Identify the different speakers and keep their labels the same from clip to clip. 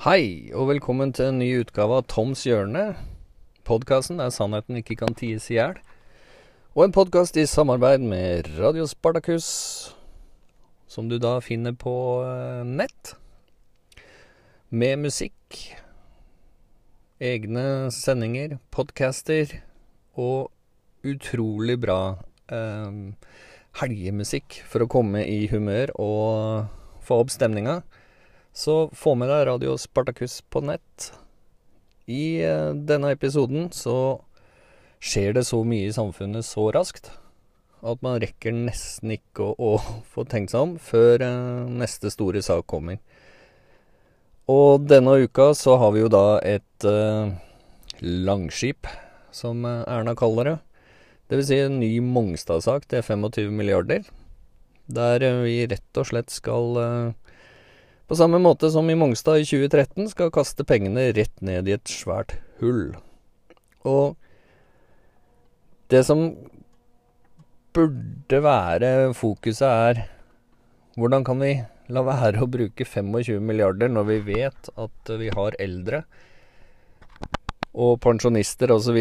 Speaker 1: Hei, og velkommen til en ny utgave av Toms hjørne. Podkasten der sannheten ikke kan ties i hjel. Og en podkast i samarbeid med Radio Spartakus, som du da finner på eh, nett. Med musikk, egne sendinger, podcaster og utrolig bra eh, helgemusikk for å komme i humør og få opp stemninga. Så få med deg Radio Spartakus på nett. I eh, denne episoden så skjer det så mye i samfunnet så raskt at man rekker nesten ikke å, å få tenkt seg om før eh, neste store sak kommer. Og denne uka så har vi jo da et eh, langskip, som Erna kaller det. Det vil si en ny Mongstad-sak til 25 milliarder. Der vi rett og slett skal uh, på samme måte som i Mongstad i 2013 skal kaste pengene rett ned i et svært hull. Og det som burde være fokuset er hvordan kan vi la være å bruke 25 milliarder når vi vet at vi har eldre og pensjonister osv.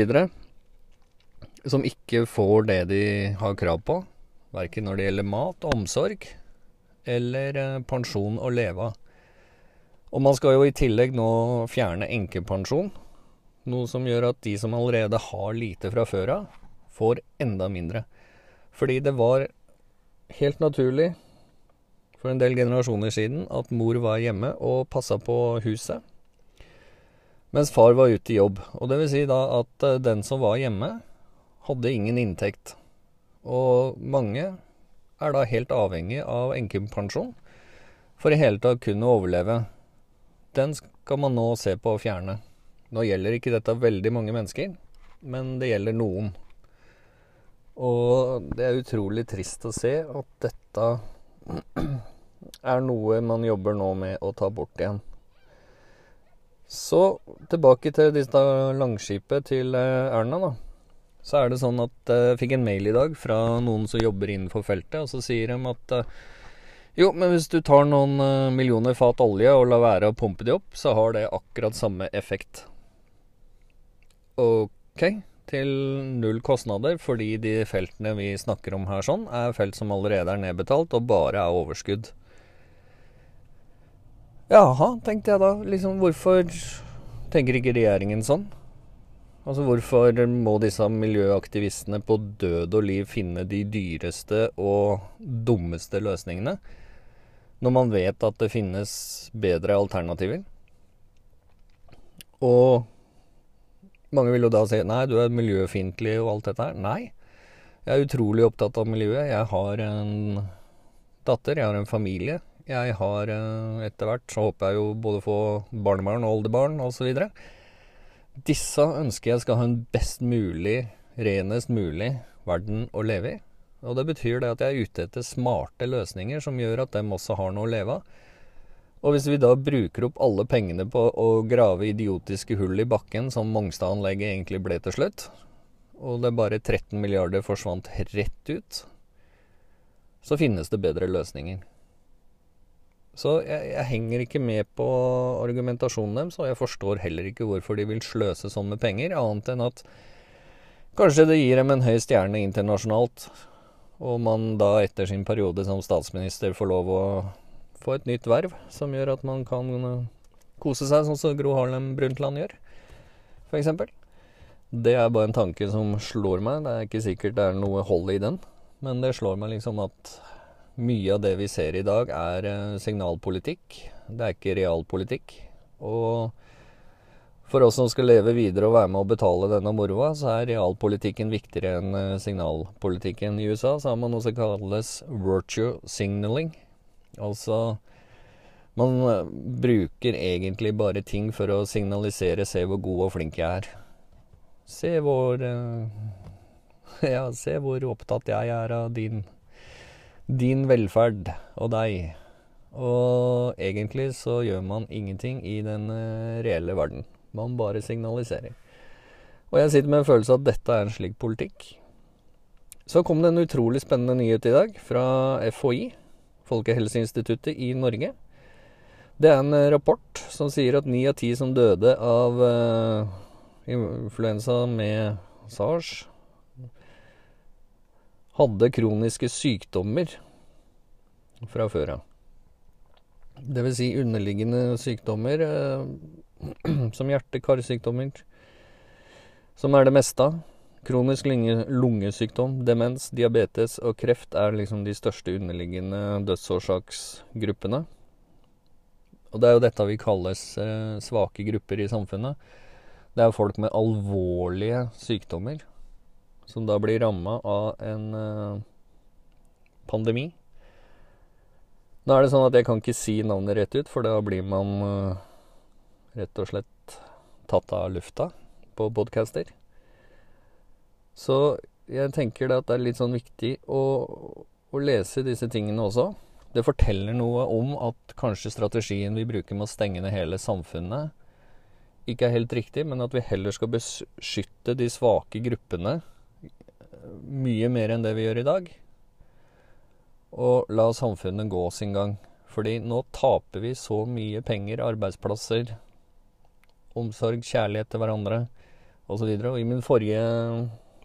Speaker 1: som ikke får det de har krav på, verken når det gjelder mat og omsorg eller eh, pensjon å leve av. Og man skal jo i tillegg nå fjerne enkepensjon, noe som gjør at de som allerede har lite fra før av, får enda mindre. Fordi det var helt naturlig for en del generasjoner siden at mor var hjemme og passa på huset, mens far var ute i jobb. Og det vil si da at eh, den som var hjemme, hadde ingen inntekt. Og mange er da helt avhengig av enkepensjon for i hele tatt kunne overleve. Den skal man nå se på å fjerne. Nå gjelder ikke dette veldig mange mennesker, men det gjelder noen. Og det er utrolig trist å se at dette er noe man jobber nå med å ta bort igjen. Så tilbake til disse langskipet til eh, Erna, da så er det sånn at eh, jeg fikk en mail i dag fra noen som jobber innenfor feltet, og så sier de at eh, jo, men hvis du tar noen eh, millioner fat olje og lar være å pumpe de opp, så har det akkurat samme effekt. Ok, til null kostnader, fordi de feltene vi snakker om her sånn, er felt som allerede er nedbetalt og bare er overskudd. Jaha, tenkte jeg da. Liksom, hvorfor tenker ikke regjeringen sånn? Altså Hvorfor må disse miljøaktivistene på død og liv finne de dyreste og dummeste løsningene, når man vet at det finnes bedre alternativer? Og mange vil jo da si nei, du er miljøfiendtlig og alt dette her. Nei, jeg er utrolig opptatt av miljøet. Jeg har en datter, jeg har en familie. Jeg har eh, etter hvert, så håper jeg jo både få barnebarn og oldebarn osv. Og, så disse ønsker jeg skal ha en best mulig, renest mulig verden å leve i. Og det betyr det at jeg er ute etter smarte løsninger som gjør at dem også har noe å leve av. Og hvis vi da bruker opp alle pengene på å grave idiotiske hull i bakken, som Mongstad-anlegget egentlig ble til slutt, og det bare 13 milliarder forsvant rett ut, så finnes det bedre løsninger. Så jeg, jeg, henger ikke med på argumentasjonen deres, og jeg forstår heller ikke hvorfor de vil sløse sånn med penger, annet enn at kanskje det gir dem en høy stjerne internasjonalt, og man da etter sin periode som statsminister får lov å få et nytt verv som gjør at man kan eh, kose seg, sånn som Gro Harlem Brundtland gjør, f.eks. Det er bare en tanke som slår meg. Det er ikke sikkert det er noe hold i den, men det slår meg liksom at mye av det vi ser i dag, er eh, signalpolitikk. Det er ikke realpolitikk. Og for oss som skal leve videre og være med å betale denne moroa, så er realpolitikken viktigere enn eh, signalpolitikken. I USA så har man noe som kalles virtue signaling. Altså man eh, bruker egentlig bare ting for å signalisere 'se hvor god og flink jeg er'. Se hvor Ja, se hvor opptatt jeg er av din din velferd og deg. Og egentlig så gjør man ingenting i den eh, reelle verden. Man bare signaliserer. Og jeg sitter med en følelse av at dette er en slik politikk. Så kom det en utrolig spennende nyhet i dag fra FHI, Folkehelseinstituttet i Norge. Det er en eh, rapport som sier at ni av ti som døde av uh, influensa med sars, hadde kroniske sykdommer fra før av. Vil si underliggende sykdommer uh, som hjerte-karsykdommer, som er det meste av. Kronisk lungesykdom, demens, diabetes og kreft er liksom de største underliggende dødsårsaksgruppene. Og det er jo dette vi kalles eh, svake grupper i samfunnet. Det er folk med alvorlige sykdommer som da blir ramma av en eh, pandemi. Nå er det sånn at jeg kan ikke si navnet rett ut, for da blir man eh, rett og slett tatt av lufta på podcaster. Så jeg tenker at det er litt sånn viktig å, å lese disse tingene også. Det forteller noe om at kanskje strategien vi bruker med å stenge ned hele samfunnet, ikke er helt riktig, men at vi heller skal beskytte de svake gruppene mye mer enn det vi gjør i dag. Og la samfunnet gå sin gang. Fordi nå taper vi så mye penger, arbeidsplasser, omsorg, kjærlighet til hverandre osv. Og, så og i min forrige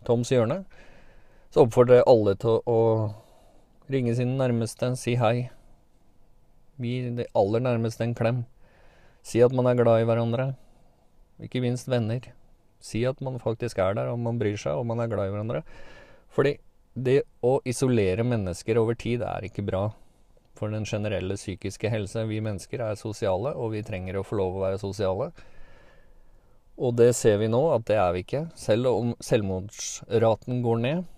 Speaker 1: Toms hjørne, så oppfordrer jeg alle til å, ringe sine nærmeste, si hei. Gi de aller nærmeste en klem. Si at man er glad i hverandre. Ikke minst venner. Si at man faktisk er der, og man bryr seg, og man er glad i hverandre. Fordi det å isolere mennesker over tid er ikke bra for den generelle psykiske helse. Vi mennesker er sosiale, og vi trenger å få lov å være sosiale. Og det ser vi nå, at det er vi ikke. Selv om selvmordsraten går ned,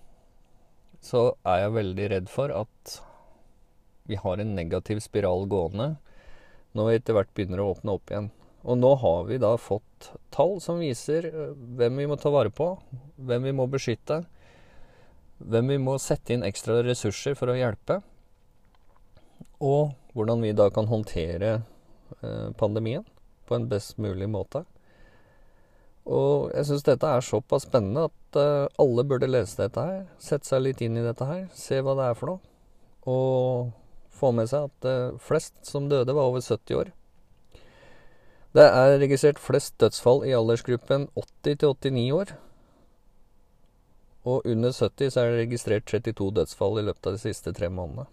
Speaker 1: så er jeg veldig redd for at vi har en negativ spiral gående når vi etter hvert begynner å åpne opp igjen. Og nå har vi da fått tall som viser eh, hvem vi må ta vare på, hvem vi må beskytte, hvem vi må sette inn ekstra ressurser for å hjelpe, og hvordan vi da kan håndtere eh, pandemien på en best mulig måte. Og jeg syns dette er såpass spennende at uh, alle burde lese dette her. Sette seg litt inn i dette her. Se hva det er for noe. Og få med seg at flest som døde, var over 70 år. Det er registrert flest dødsfall i aldersgruppen 80 89 år. Og under 70 så er det registrert 32 dødsfall i løpet av de siste tre månedene.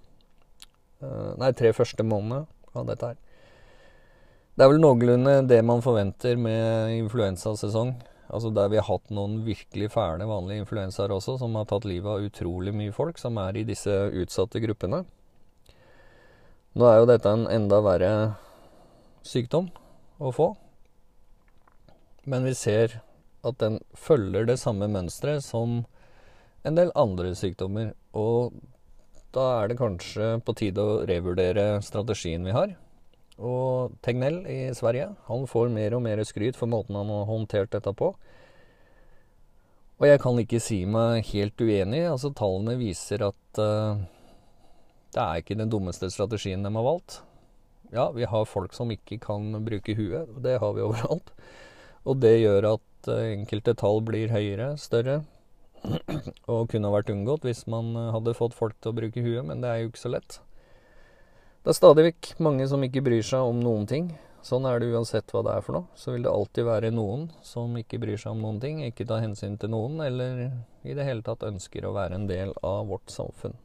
Speaker 1: Uh, nei, tre første månedene av dette her. Det er vel noenlunde det man forventer med influensasesong. Altså der vi har hatt noen virkelig fæle vanlige influensaer også, som har tatt livet av utrolig mye folk som er i disse utsatte gruppene. Nå er jo dette en enda verre sykdom å få. Men vi ser at den følger det samme mønsteret som en del andre sykdommer. Og da er det kanskje på tide å revurdere strategien vi har. Og Tegnell i Sverige han får mer og mer skryt for måten han har håndtert dette på. Og jeg kan ikke si meg helt uenig. altså Tallene viser at uh, det er ikke den dummeste strategien de har valgt. Ja, vi har folk som ikke kan bruke huet. Det har vi overalt. Og det gjør at uh, enkelte tall blir høyere, større. og kunne vært unngått hvis man hadde fått folk til å bruke huet, men det er jo ikke så lett. Det er stadig vekk mange som ikke bryr seg om noen ting. Sånn er det uansett hva det er for noe. Så vil det alltid være noen som ikke bryr seg om noen ting, ikke tar hensyn til noen, eller i det hele tatt ønsker å være en del av vårt samfunn.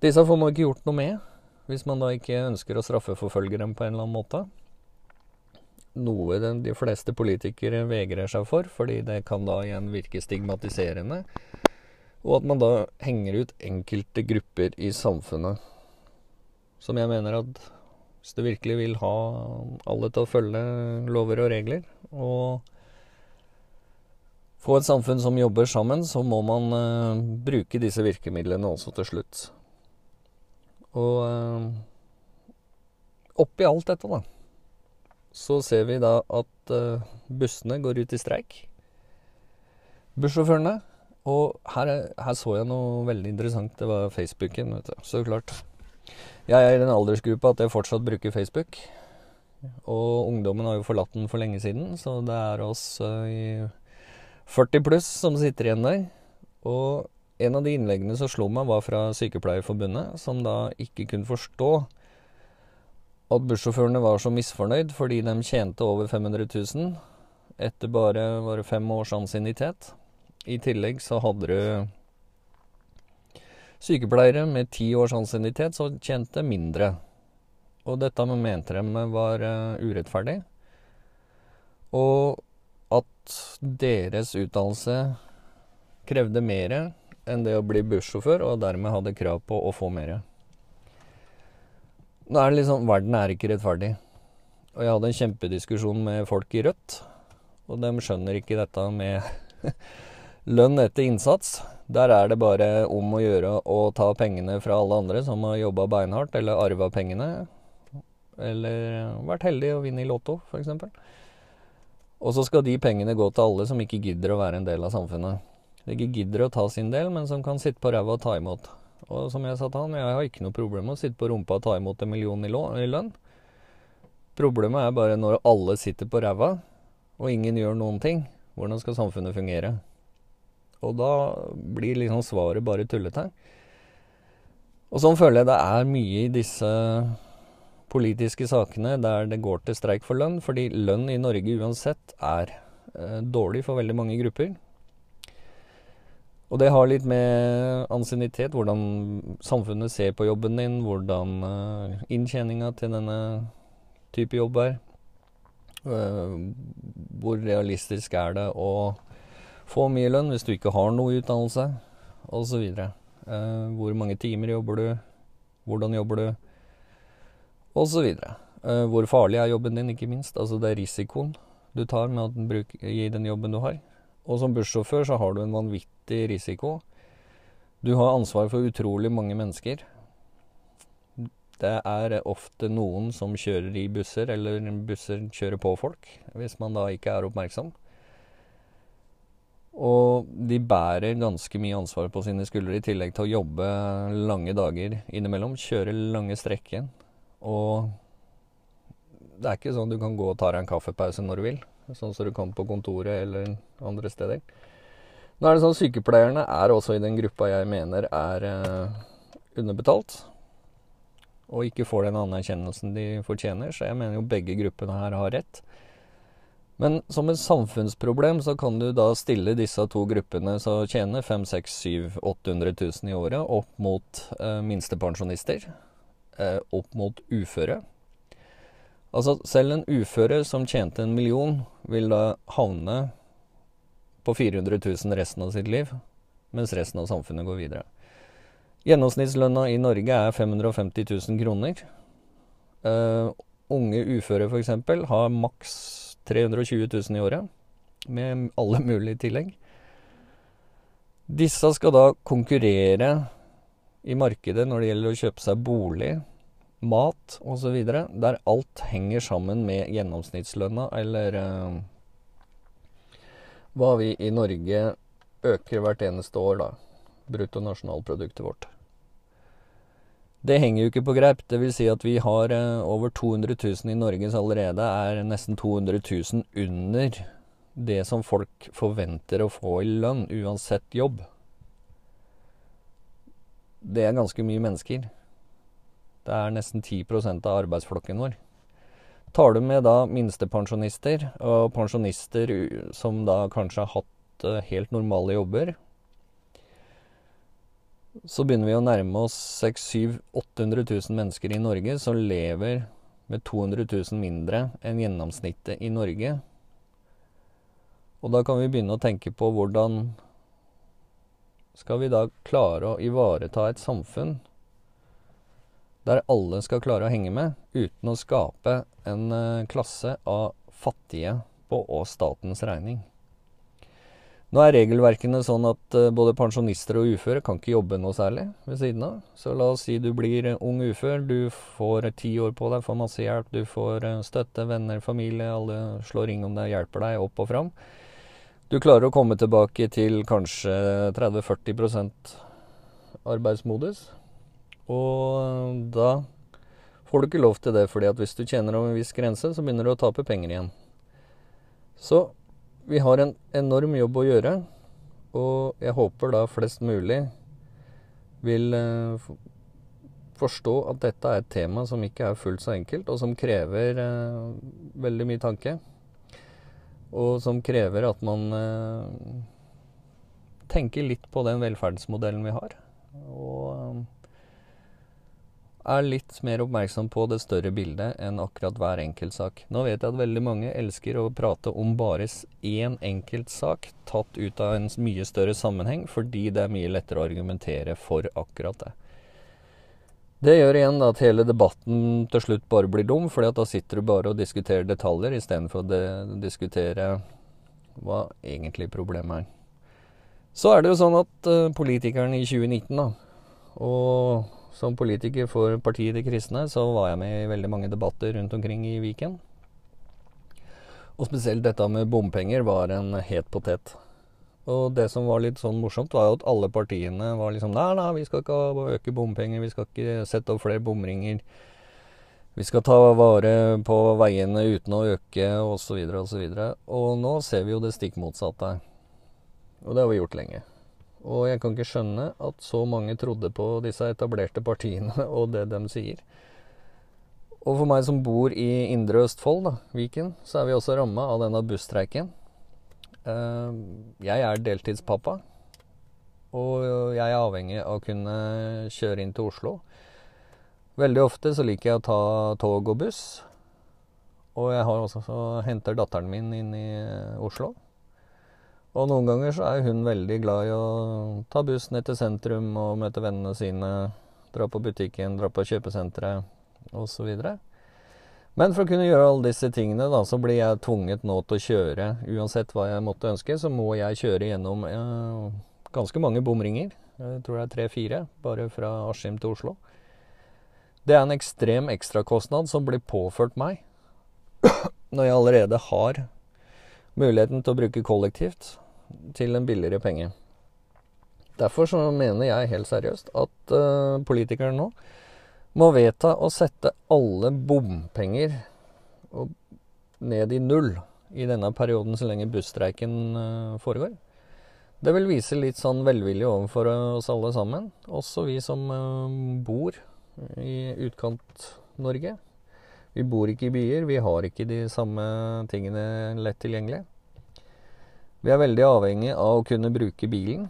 Speaker 1: Disse får man ikke gjort noe med, hvis man da ikke ønsker å straffeforfølge dem på en eller annen måte. Noe de fleste politikere vegrer seg for, fordi det kan da igjen virke stigmatiserende. Og at man da henger ut enkelte grupper i samfunnet som jeg mener at hvis du virkelig vil ha alle til å følge lover og regler, og få et samfunn som jobber sammen, så må man uh, bruke disse virkemidlene også til slutt. Og uh, oppi alt dette, da, så ser vi da at uh, bussene går ut i streik. Bussjåførene. Og her, her, så jeg noe veldig interessant. Det var Facebooken, vet du. Så klart. Jeg er i den aldersgruppa at jeg fortsatt bruker Facebook. Og ungdommen har jo forlatt den for lenge siden, så det er oss uh, i 40 pluss som sitter igjen der. Og en av de innleggene som slo meg, var fra Sykepleierforbundet, som da ikke kunne forstå at bussjåførene var så misfornøyd fordi de tjente over 500 000 etter bare, bare fem års ansiennitet. I tillegg så hadde du sykepleiere med ti års ansiennitet som tjente mindre. Og dette mente de var uh, urettferdig. Og at deres utdannelse krevde mer enn det å bli bussjåfør, og dermed hadde krav på å få mer. Nå er det liksom Verden er ikke rettferdig. Og jeg hadde en kjempediskusjon med folk i Rødt, og de skjønner ikke dette med lønn etter innsats. Der er det bare om å gjøre å ta pengene fra alle andre som har jobba beinhardt, eller arva pengene. Eller vært heldig og vinne i Lotto, f.eks. Og så skal de pengene gå til alle som ikke gidder å være en del av samfunnet. De ikke gidder å ta sin del, men som kan sitte på ræva og ta imot. Og som jeg sa til han, jeg har ikke noe problem med å sitte på rumpa og ta imot en million i, lønn. Problemet er bare når alle sitter på ræva, og ingen gjør noen ting. Hvordan skal samfunnet fungere? Og da blir liksom svaret bare tullete. Og sånn føler jeg det er mye i disse politiske sakene der det går til streik for lønn, fordi lønn i Norge uansett er eh, dårlig for veldig mange grupper. Og det har litt med ansiennitet, hvordan samfunnet ser på jobben din, hvordan uh, inntjeninga til denne type jobb er. Uh, hvor realistisk er det å få mye lønn hvis du ikke har noe utdannelse, osv. Uh, hvor mange timer jobber du, hvordan jobber du, osv. Uh, hvor farlig er jobben din, ikke minst. Altså det er risikoen du tar med å gi den jobben du har. Og som bussjåfør så har du en vanvittig risiko. Du har ansvar for utrolig mange mennesker. Det er ofte noen som kjører i busser, eller busser kjører på folk, hvis man da ikke er oppmerksom. Og de bærer ganske mye ansvar på sine skuldre, i tillegg til å jobbe lange dager innimellom. Kjøre lange strekker. Og det er ikke sånn du kan gå og ta deg en kaffepause når du vil sånn som du kan på kontoret eller andre steder. Nå er det sånn Sykepleierne er også i den gruppa jeg mener er eh, underbetalt. Og ikke får den anerkjennelsen de fortjener, så jeg mener jo begge gruppene her har rett. Men som et samfunnsproblem så kan du da stille disse to gruppene som tjener 500 600 800 000 i året, opp mot eh, minstepensjonister. Eh, opp mot uføre Altså, selv en uføre som tjente en million, vil da havne på 400 000 resten av sitt liv, mens resten av samfunnet går videre. Gjennomsnittslønna i Norge er 550 000 kroner. Uh, unge uføre f.eks. har maks 320 000 i året, med alle mulige tillegg. Disse skal da konkurrere i markedet når det gjelder å kjøpe seg bolig, mat osv., der alt henger sammen med gjennomsnittslønna, eller uh, hva vi i Norge øker hvert eneste år, da. Bruttonasjonalproduktet vårt. Det henger jo ikke på greip. Det vil si at vi har uh, over 200 000 i Norge som allerede er nesten 200 000 under det som folk forventer å få i lønn, uansett jobb. Det er ganske mye mennesker. Det er nesten 10% av arbeidsflokken vår. Tar du med da minstepensjonister og pensjonister som da kanskje har hatt eh, helt normale jobber, så begynner vi å nærme oss 600 800 000 mennesker i Norge som lever med 200 000 mindre enn gjennomsnittet i Norge. Og da kan vi begynne å tenke på hvordan skal vi da klare å ivareta et samfunn der alle skal klare å henge med uten å skape en uh, klasse av fattige på og statens regning. Nå er regelverkene sånn at uh, både pensjonister og uføre kan ikke jobbe noe særlig ved siden av. Så la oss si du blir ung ufør, du får ti år på deg, får masse hjelp, du får støtte, venner, familie, alle slår ring om deg, hjelper deg opp og fram. Du klarer å komme tilbake til kanskje 30-40% arbeidsmodus. Og da får du ikke lov til det, fordi at hvis du tjener over en viss grense, så begynner du å tape penger igjen. Så vi har en enorm jobb å gjøre, og jeg håper da flest mulig vil uh, forstå at dette er et tema som ikke er fullt så enkelt, og som krever eh, veldig mye tanke. Og som krever at man eh, tenker litt på den velferdsmodellen vi har. Og eh, er litt mer oppmerksom på det større bildet enn akkurat hver enkeltsak. Nå vet jeg at veldig mange elsker å prate om bare én enkeltsak tatt ut av en mye større sammenheng, fordi det er mye lettere å argumentere for akkurat det. Det gjør igjen at hele debatten til slutt bare blir dum, fordi da sitter du bare og diskuterer detaljer istedenfor å diskutere hva egentlig problemet er. Så er det jo sånn at uh, politikerne i 2019, da, og som politiker for partiet De kristne så var jeg med i veldig mange debatter rundt omkring i Viken. Og spesielt dette med bompenger var en het potet. Og det som var litt sånn morsomt, var jo at alle partiene var liksom Nei, nei, vi skal ikke øke bompenger, vi skal ikke sette opp flere bomringer. Vi skal ta vare på veiene uten å øke, osv., osv. Og, så og nå ser vi jo det stikk motsatte. Og det har vi gjort lenge. Og jeg kan ikke skjønne at så mange trodde på disse etablerte partiene og det de sier. Og for meg som bor i indre Østfold, da, Viken, så er vi også ramma av denne busstreiken. Eh, jeg er deltidspappa, og jeg er avhengig av å kunne kjøre inn til Oslo. Veldig ofte så liker jeg å ta tog og buss. Og jeg har også, så henter datteren min inn i Oslo. Og noen ganger så er hun veldig glad i å ta buss ned til sentrum og møte vennene sine, dra på butikken, dra på kjøpesenteret osv. Men for å kunne gjøre alle disse tingene, da, så blir jeg tvunget nå til å kjøre. Uansett hva jeg måtte ønske, så må jeg kjøre gjennom eh, ganske mange bomringer. Jeg tror det er tre-fire, bare fra Askim til Oslo. Det er en ekstrem ekstrakostnad som blir påført meg når jeg allerede har muligheten til å bruke kollektivt til en billigere penge. Derfor så mener jeg helt seriøst at uh, politikerne nå må vedta å sette alle bompenger ned i null i denne perioden så lenge busstreiken uh, foregår. Det vil vise litt sånn velvilje overfor oss alle sammen, også vi som uh, bor i utkant-Norge. Vi bor ikke i byer, vi har ikke de samme tingene lett tilgjengelig. Vi er veldig avhengig av å kunne bruke bilen.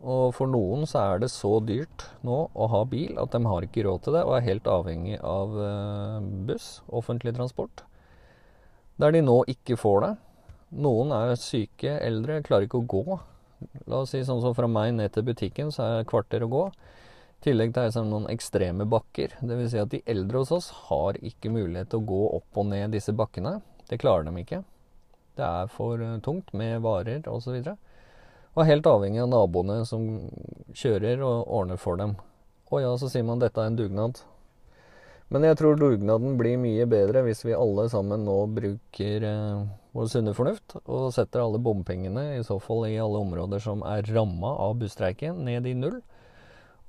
Speaker 1: Og for noen så er det så dyrt nå å ha bil at de har ikke råd til det, og er helt avhengig av eh, buss, offentlig transport. Der de nå ikke får det. Noen er syke, eldre, klarer ikke å gå. La oss si sånn som fra meg ned til butikken, så er det et kvarter å gå. I tillegg til det noen ekstreme bakker. Dvs. Si at de eldre hos oss har ikke mulighet til å gå opp og ned disse bakkene. Det klarer de ikke. Det er for eh, tungt med varer osv. Og, så og helt avhengig av naboene som kjører og ordner for dem. Og ja, så sier man dette er en dugnad. Men jeg tror dugnaden blir mye bedre hvis vi alle sammen nå bruker eh, vår sunne fornuft og setter alle bompengene, i så fall i alle områder som er ramma av busstreiken, ned i null.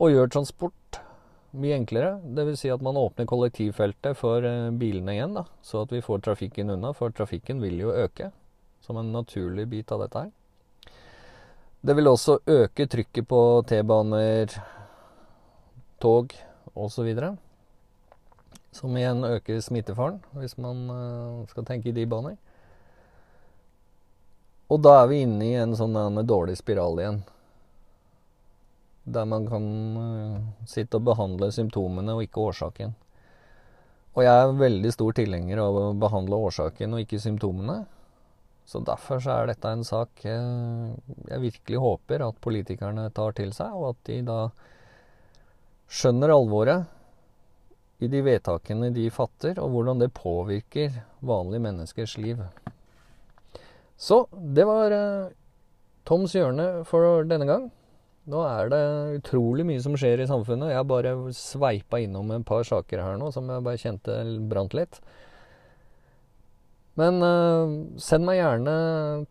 Speaker 1: Og gjør transport mye enklere. Dvs. Si at man åpner kollektivfeltet for eh, bilene igjen, da, så at vi får trafikken unna. For trafikken vil jo øke som en naturlig bit av dette her. Det vil også øke trykket på T-baner, tog osv. Som igjen øker smittefaren, hvis man eh, skal tenke i de baner. Og da er vi inne i en sånn dårlig spiral igjen. Der man kan eh, sitte og behandle symptomene og ikke årsaken. Og jeg er veldig stor tilhenger av å behandle årsaken og ikke symptomene. Så derfor så er dette en sak eh, jeg virkelig håper at politikerne tar til seg, og at de da skjønner alvoret i de vedtakene de fatter, og hvordan det påvirker vanlige menneskers liv. Så det var eh, Toms hjørne for denne gang. Nå er det utrolig mye som skjer i samfunnet. Jeg har bare sveipa innom et par saker her nå som jeg bare kjente brant litt. Men uh, send meg gjerne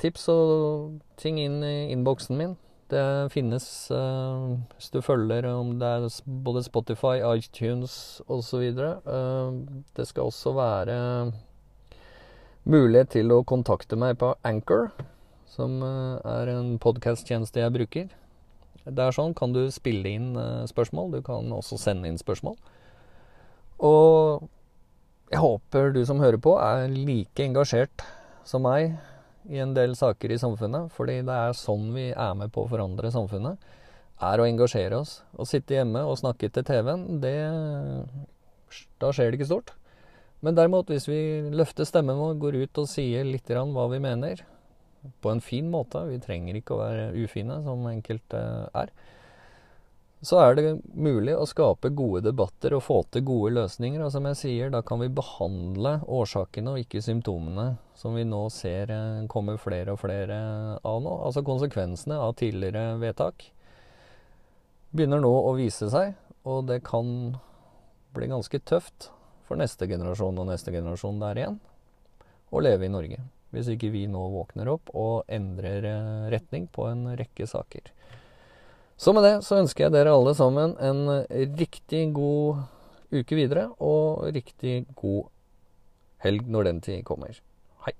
Speaker 1: tips og ting inn i innboksen min. Det finnes, uh, hvis du følger om det er både Spotify, iTunes osv. Uh, det skal også være mulighet til å kontakte meg på Anchor, som uh, er en podkast-tjeneste jeg bruker. Det er sånn kan du spille inn spørsmål. Du kan også sende inn spørsmål. Og jeg håper du som hører på, er like engasjert som meg i en del saker i samfunnet. Fordi det er sånn vi er med på å forandre samfunnet. Er å engasjere oss. Å sitte hjemme og snakke til TV-en, Da skjer det ikke stort. Men derimot, hvis vi løfter stemmen vår, går ut og sier litt hva vi mener, på en fin måte, vi trenger ikke å være ufine, som enkelte er, så er det mulig å skape gode debatter og få til gode løsninger. Og som jeg sier, da kan vi behandle årsakene og ikke symptomene, som vi nå ser eh, kommer flere og flere av nå. Altså konsekvensene av tidligere vedtak begynner nå å vise seg, og det kan bli ganske tøft for neste generasjon og neste generasjon der igjen å leve i Norge. Hvis ikke vi nå våkner opp og endrer eh, retning på en rekke saker. Så med det så ønsker jeg dere alle sammen en eh, riktig god uke videre, og riktig god helg når den tid kommer. Hei.